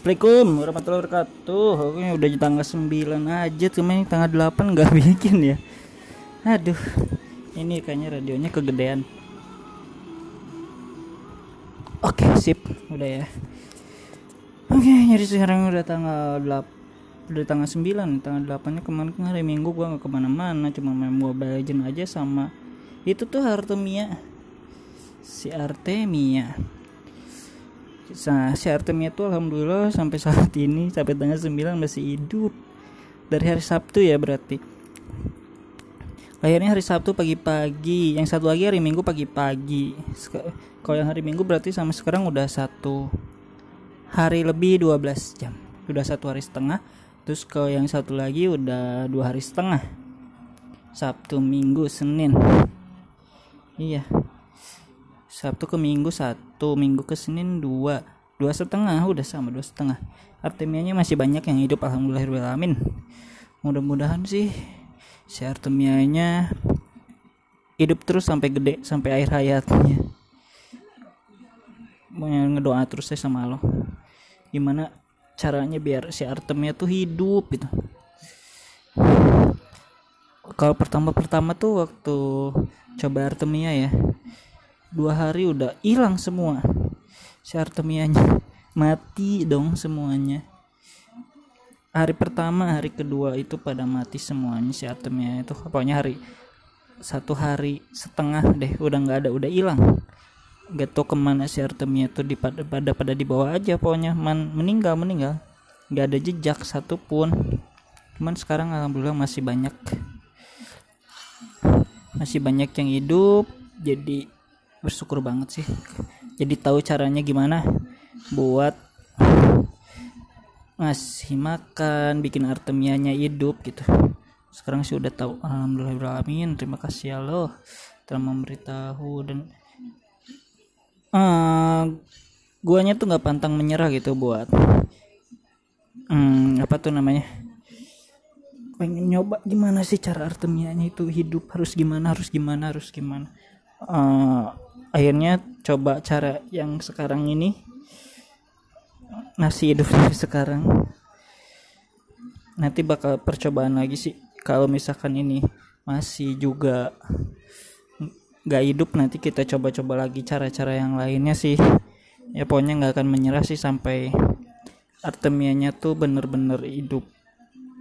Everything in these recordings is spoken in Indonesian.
Assalamualaikum warahmatullahi wabarakatuh. Oke udah di tanggal 9 aja Cuma ini tanggal 8 nggak bikin ya. Aduh Ini kayaknya radionya kegedean. Oke sip. Udah ya. Oke jadi sekarang udah tanggal 8 Udah tanggal 9 Tanggal 8 nya kemarin kan hari minggu gua nggak ke mana-mana Cuma main Mobile Legends aja sama Itu tuh Artemia. Si Artemia Nah, si Artemia tuh alhamdulillah sampai saat ini sampai tanggal 9 masih hidup. Dari hari Sabtu ya berarti. Lahirnya hari Sabtu pagi-pagi, yang satu lagi hari Minggu pagi-pagi. Kalau yang hari Minggu berarti sama sekarang udah satu hari lebih 12 jam. Udah satu hari setengah. Terus kalau yang satu lagi udah dua hari setengah. Sabtu, Minggu, Senin. Iya, Sabtu ke Minggu satu, Minggu ke Senin dua, dua setengah udah sama dua setengah. Artemianya masih banyak yang hidup alhamdulillahirobbilalamin. Mudah-mudahan sih si Artemianya hidup terus sampai gede sampai akhir hayatnya. Mau ngedoa terus saya sama lo. Gimana caranya biar si Artemia tuh hidup gitu. Kalau pertama-pertama tuh waktu coba Artemia ya dua hari udah hilang semua. Si Artemianya. Mati dong semuanya. Hari pertama hari kedua itu pada mati semuanya si Artemia itu. Pokoknya hari satu hari setengah deh udah nggak ada udah hilang. Gak tau ke mana si Artemia tuh di pada pada pada dibawa aja pokoknya. Man, meninggal meninggal. Nggak ada jejak satupun. Cuman sekarang alhamdulillah masih banyak. Masih banyak yang hidup jadi bersyukur banget sih. Jadi tahu caranya gimana buat ngasih makan bikin artemianya hidup gitu. Sekarang sih udah tahu. Alhamdulillahirobbilalamin terima kasih ya Allah telah memberitahu dan uh, guanya tuh nggak pantang menyerah gitu buat hmm, apa tuh namanya? Pengen nyoba gimana sih cara artemianya itu hidup? Harus gimana harus gimana harus gimana? Uh, akhirnya coba cara yang sekarang ini. Nasi hidup sekarang. Nanti bakal percobaan lagi sih. Kalau misalkan ini masih juga nggak hidup nanti kita coba-coba lagi cara-cara yang lainnya sih. Ya pokoknya nggak akan menyerah sih sampai Artemianya tuh bener-bener hidup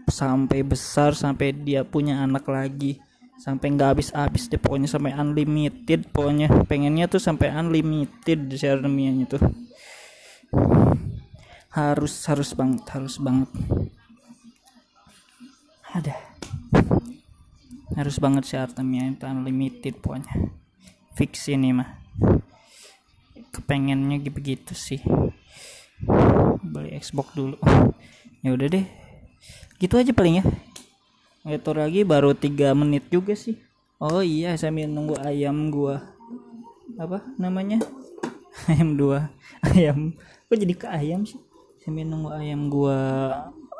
sampai besar sampai dia punya anak lagi sampai nggak habis-habis deh pokoknya sampai unlimited pokoknya. Pengennya tuh sampai unlimited share tuh harus harus banget harus banget. Ada. Harus banget si Artemia itu unlimited pokoknya. Fix ini mah. Kepengennya begitu sih. Beli Xbox dulu. Ya udah deh. Gitu aja paling ya itu lagi baru tiga menit juga sih. Oh iya sambil nunggu ayam gua. Apa namanya? Ayam dua. Ayam. Kok jadi ke ayam sih? Sambil nunggu ayam gua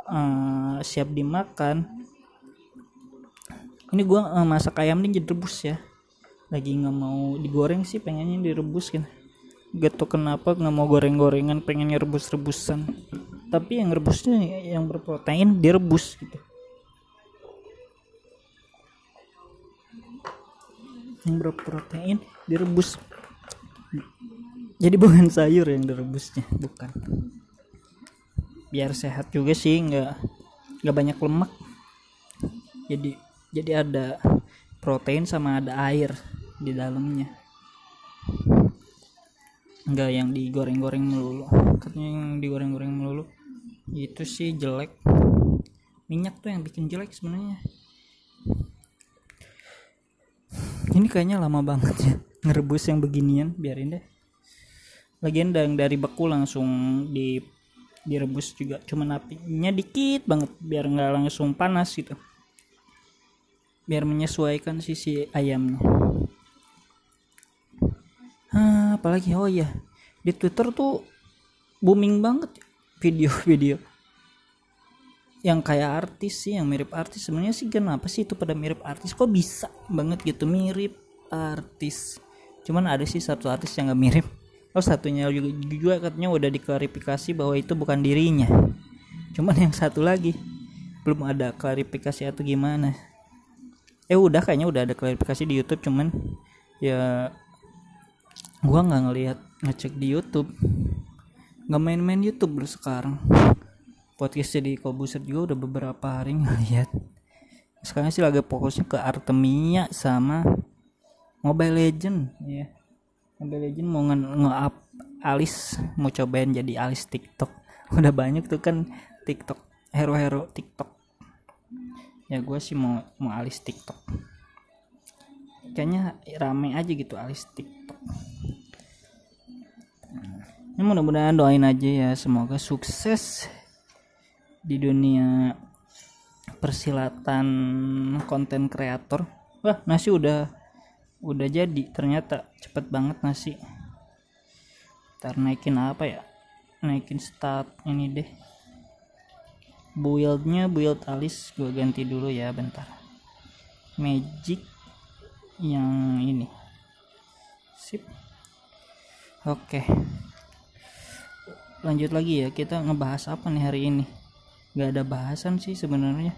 uh, siap dimakan. Ini gua uh, masak ayam nih jadi rebus ya. Lagi nggak mau digoreng sih pengennya direbus kan. Gak kenapa nggak mau goreng-gorengan pengennya rebus-rebusan. Tapi yang rebusnya yang berprotein direbus gitu yang berprotein direbus. Jadi bukan sayur yang direbusnya bukan. Biar sehat juga sih nggak nggak banyak lemak. Jadi jadi ada protein sama ada air di dalamnya. Nggak yang digoreng-goreng melulu. Katanya yang digoreng-goreng melulu itu sih jelek. Minyak tuh yang bikin jelek sebenarnya ini kayaknya lama banget ya ngerebus yang beginian biarin deh. Lagian yang dari beku langsung di direbus juga cuma apinya dikit banget biar nggak langsung panas gitu. Biar menyesuaikan sisi ayamnya. Ah, apalagi oh iya di twitter tuh booming banget video-video yang kayak artis sih yang mirip artis. Sebenarnya sih kenapa sih itu pada mirip artis? Kok bisa banget gitu? Mirip artis. Cuman ada sih satu artis yang gak mirip. Oh satunya juga, juga katanya udah diklarifikasi bahwa itu bukan dirinya. Cuman yang satu lagi. Belum ada klarifikasi atau gimana. Eh udah kayaknya udah ada klarifikasi di YouTube cuman ya gua nggak ngelihat ngecek di YouTube. Nggak main-main YouTube dulu sekarang podcast jadi kobuser juga udah beberapa hari ngeliat. Sekarang sih lagi fokusnya ke Artemia sama Mobile Legend ya Mobile Legend mau nge-up alis mau cobain jadi alis TikTok. Udah banyak tuh kan TikTok hero-hero TikTok. Ya gue sih mau mau alis TikTok. Kayaknya rame aja gitu alis TikTok. Ini mudah-mudahan doain aja ya semoga sukses di dunia persilatan konten kreator. Wah nasi udah udah jadi ternyata. Cepet banget nasi. Ntar naikin apa ya? Naikin start ini deh. Buildnya build alis gue ganti dulu ya bentar. Magic yang ini. Sip. Oke. Lanjut lagi ya kita ngebahas apa nih hari ini nggak ada bahasan sih sebenarnya.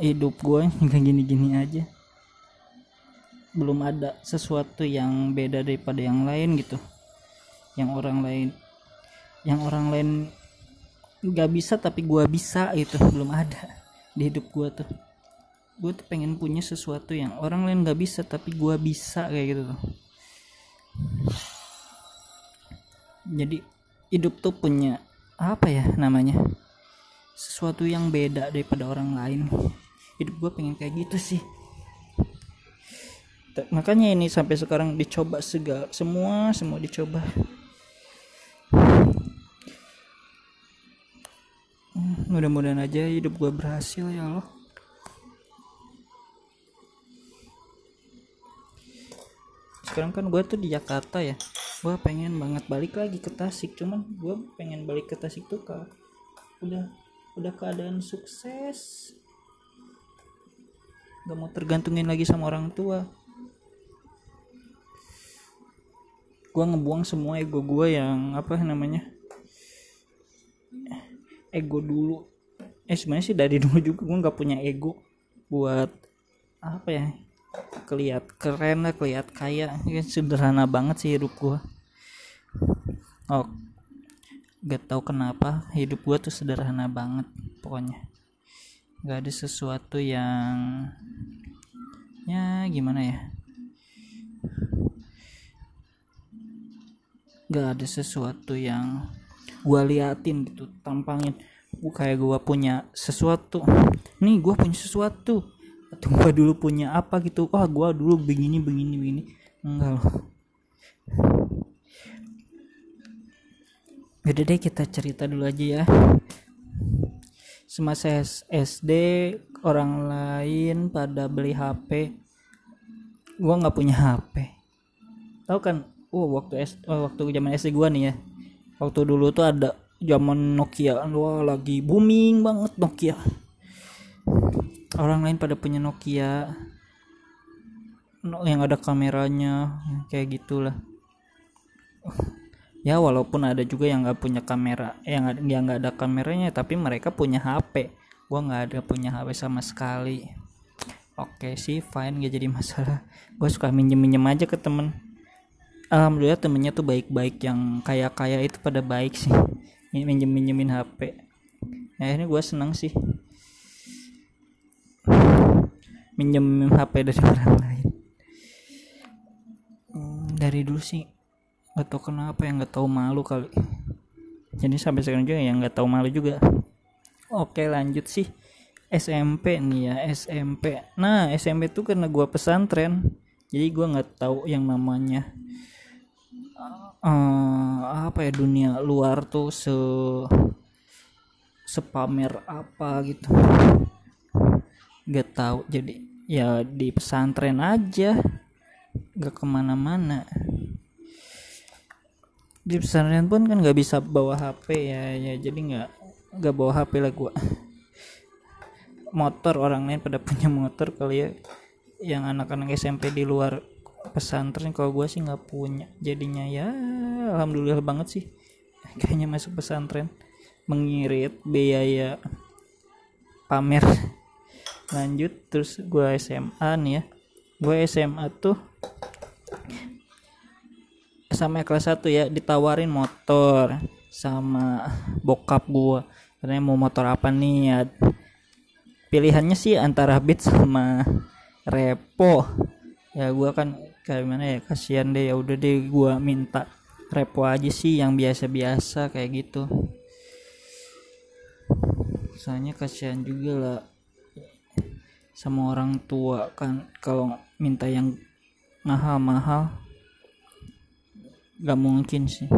Hidup gue kayak gini-gini aja. Belum ada sesuatu yang beda daripada yang lain gitu. Yang orang lain yang orang lain nggak bisa tapi gue bisa gitu. Belum ada di hidup gue tuh. Gue tuh pengen punya sesuatu yang orang lain nggak bisa tapi gue bisa kayak gitu tuh. Jadi hidup tuh punya apa ya namanya sesuatu yang beda daripada orang lain. Hidup gue pengen kayak gitu sih. Makanya ini sampai sekarang dicoba segala semua semua dicoba. Hmm, mudah-mudahan aja hidup gue berhasil ya Allah. Sekarang kan gue tuh di Jakarta ya. Gue pengen banget balik lagi ke Tasik cuman gue pengen balik ke Tasik tuh kak udah udah keadaan sukses. Gak mau tergantungin lagi sama orang tua. Gue ngebuang semua ego gue yang apa namanya ego dulu. Eh sebenarnya sih dari dulu juga gue nggak punya ego buat apa ya keliat keren lah keliat kaya. Ya, sederhana banget sih hidup gue oh gak tau kenapa hidup gue tuh sederhana banget pokoknya. Gak ada sesuatu yang ya gimana ya? Gak ada sesuatu yang gue liatin gitu tampangin. Gue kayak gue punya sesuatu. Nih gue punya sesuatu. Atau gue dulu punya apa gitu. Wah gue dulu begini begini begini. Enggak loh Udah deh kita cerita dulu aja ya. Semasa SD orang lain pada beli HP Gua nggak punya HP Tahu kan? Oh waktu S oh, waktu zaman SD gua nih ya. Waktu dulu tuh ada zaman Nokia. Wah lagi booming banget Nokia. Orang lain pada punya Nokia. Yang ada kameranya kayak gitulah ya walaupun ada juga yang nggak punya kamera yang yang nggak ada kameranya tapi mereka punya HP gua nggak ada punya HP sama sekali. Oke sih fine gak jadi masalah. Gue suka minjem minjem aja ke temen. Alhamdulillah temennya tuh baik-baik yang kaya kaya itu pada baik sih. Minjem minjemin HP ya ini gue senang sih. Minjem HP dari orang lain. Hmm, dari dulu sih atau kenapa yang nggak tahu malu kali. Jadi sampai sekarang juga yang nggak tahu malu juga. Oke lanjut sih. SMP nih ya SMP nah SMP tuh karena gua pesantren jadi gua nggak tahu yang namanya uh, apa ya dunia luar tuh se sepamer apa gitu. Nggak tahu jadi ya di pesantren aja nggak ke mana-mana di pesantren pun kan nggak bisa bawa HP ya ya jadi nggak nggak bawa HP lah gua. Motor orang lain pada punya motor kali ya. Yang anak-anak SMP di luar pesantren kalau gue sih nggak punya. Jadinya ya alhamdulillah banget sih. Kayaknya masuk pesantren. Mengirit biaya pamer. Lanjut terus gue SMA nih ya. Gue SMA tuh sama kelas 1 ya ditawarin motor sama bokap gue katanya mau motor apa nih ya? Pilihannya sih antara Beat sama Repo. Ya gue kan kayak mana ya kasihan deh. Ya udah deh gue minta Repo aja sih yang biasa-biasa kayak gitu. Soalnya kasihan juga lah sama orang tua kan kalau minta yang mahal-mahal gak mungkin sih.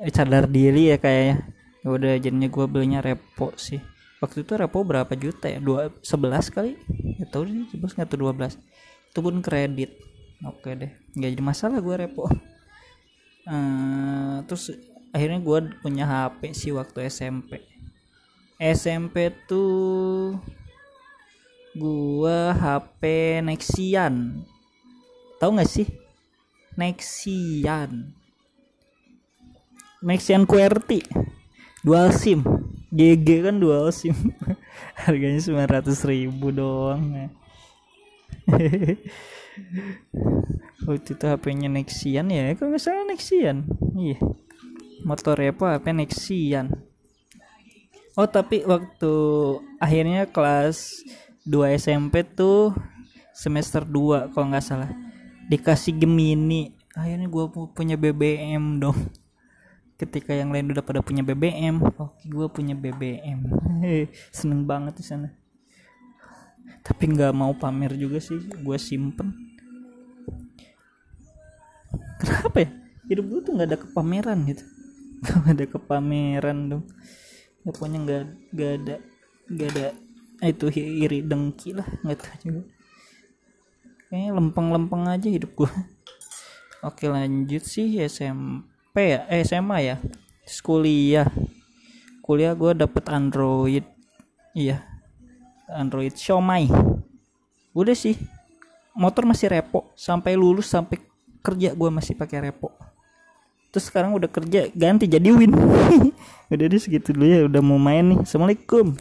Eh, sadar diri ya kayaknya ya. Udah jadinya gue belinya repo sih. Waktu itu repo berapa juta ya? Dua sebelas kali? Ya tahu sih sebelas nggak tuh dua belas. Itu pun kredit. Oke deh nggak jadi masalah gue repo. Uh, terus akhirnya gue punya HP sih waktu SMP SMP tuh gua HP Nexian. Tahu nggak sih Nexian. Nexian QWERTY. Dual SIM. GG kan dual SIM. Harganya 900 ribu doang waktu itu HP-nya Nexian ya? Kalau nggak salah Nexian? Iya. Motor apa HP Nexian? Oh tapi waktu akhirnya kelas 2 SMP tuh semester 2 kalau nggak salah dikasih Gemini. Akhirnya gue punya BBM dong. Ketika yang lain udah pada punya BBM oke gue punya BBM seneng banget di sana. Tapi nggak mau pamer juga sih gue simpen. Kenapa ya? Hidup gue tuh nggak ada kepameran gitu. Nggak ada kepameran dong. Ya pokoknya nggak nggak ada nggak ada itu iri dengki lah nggak tahu juga kayaknya lempeng-lempeng aja hidup gue oke lanjut sih SMP ya? Eh, SMA ya? Terus kuliah. Kuliah gue dapet Android. Iya. Android Xiaomi. Udah sih. Motor masih repo. Sampai lulus sampai kerja gue masih pakai repo. Terus sekarang udah kerja ganti jadi win. Udah deh segitu dulu ya. Udah mau main nih. Assalamualaikum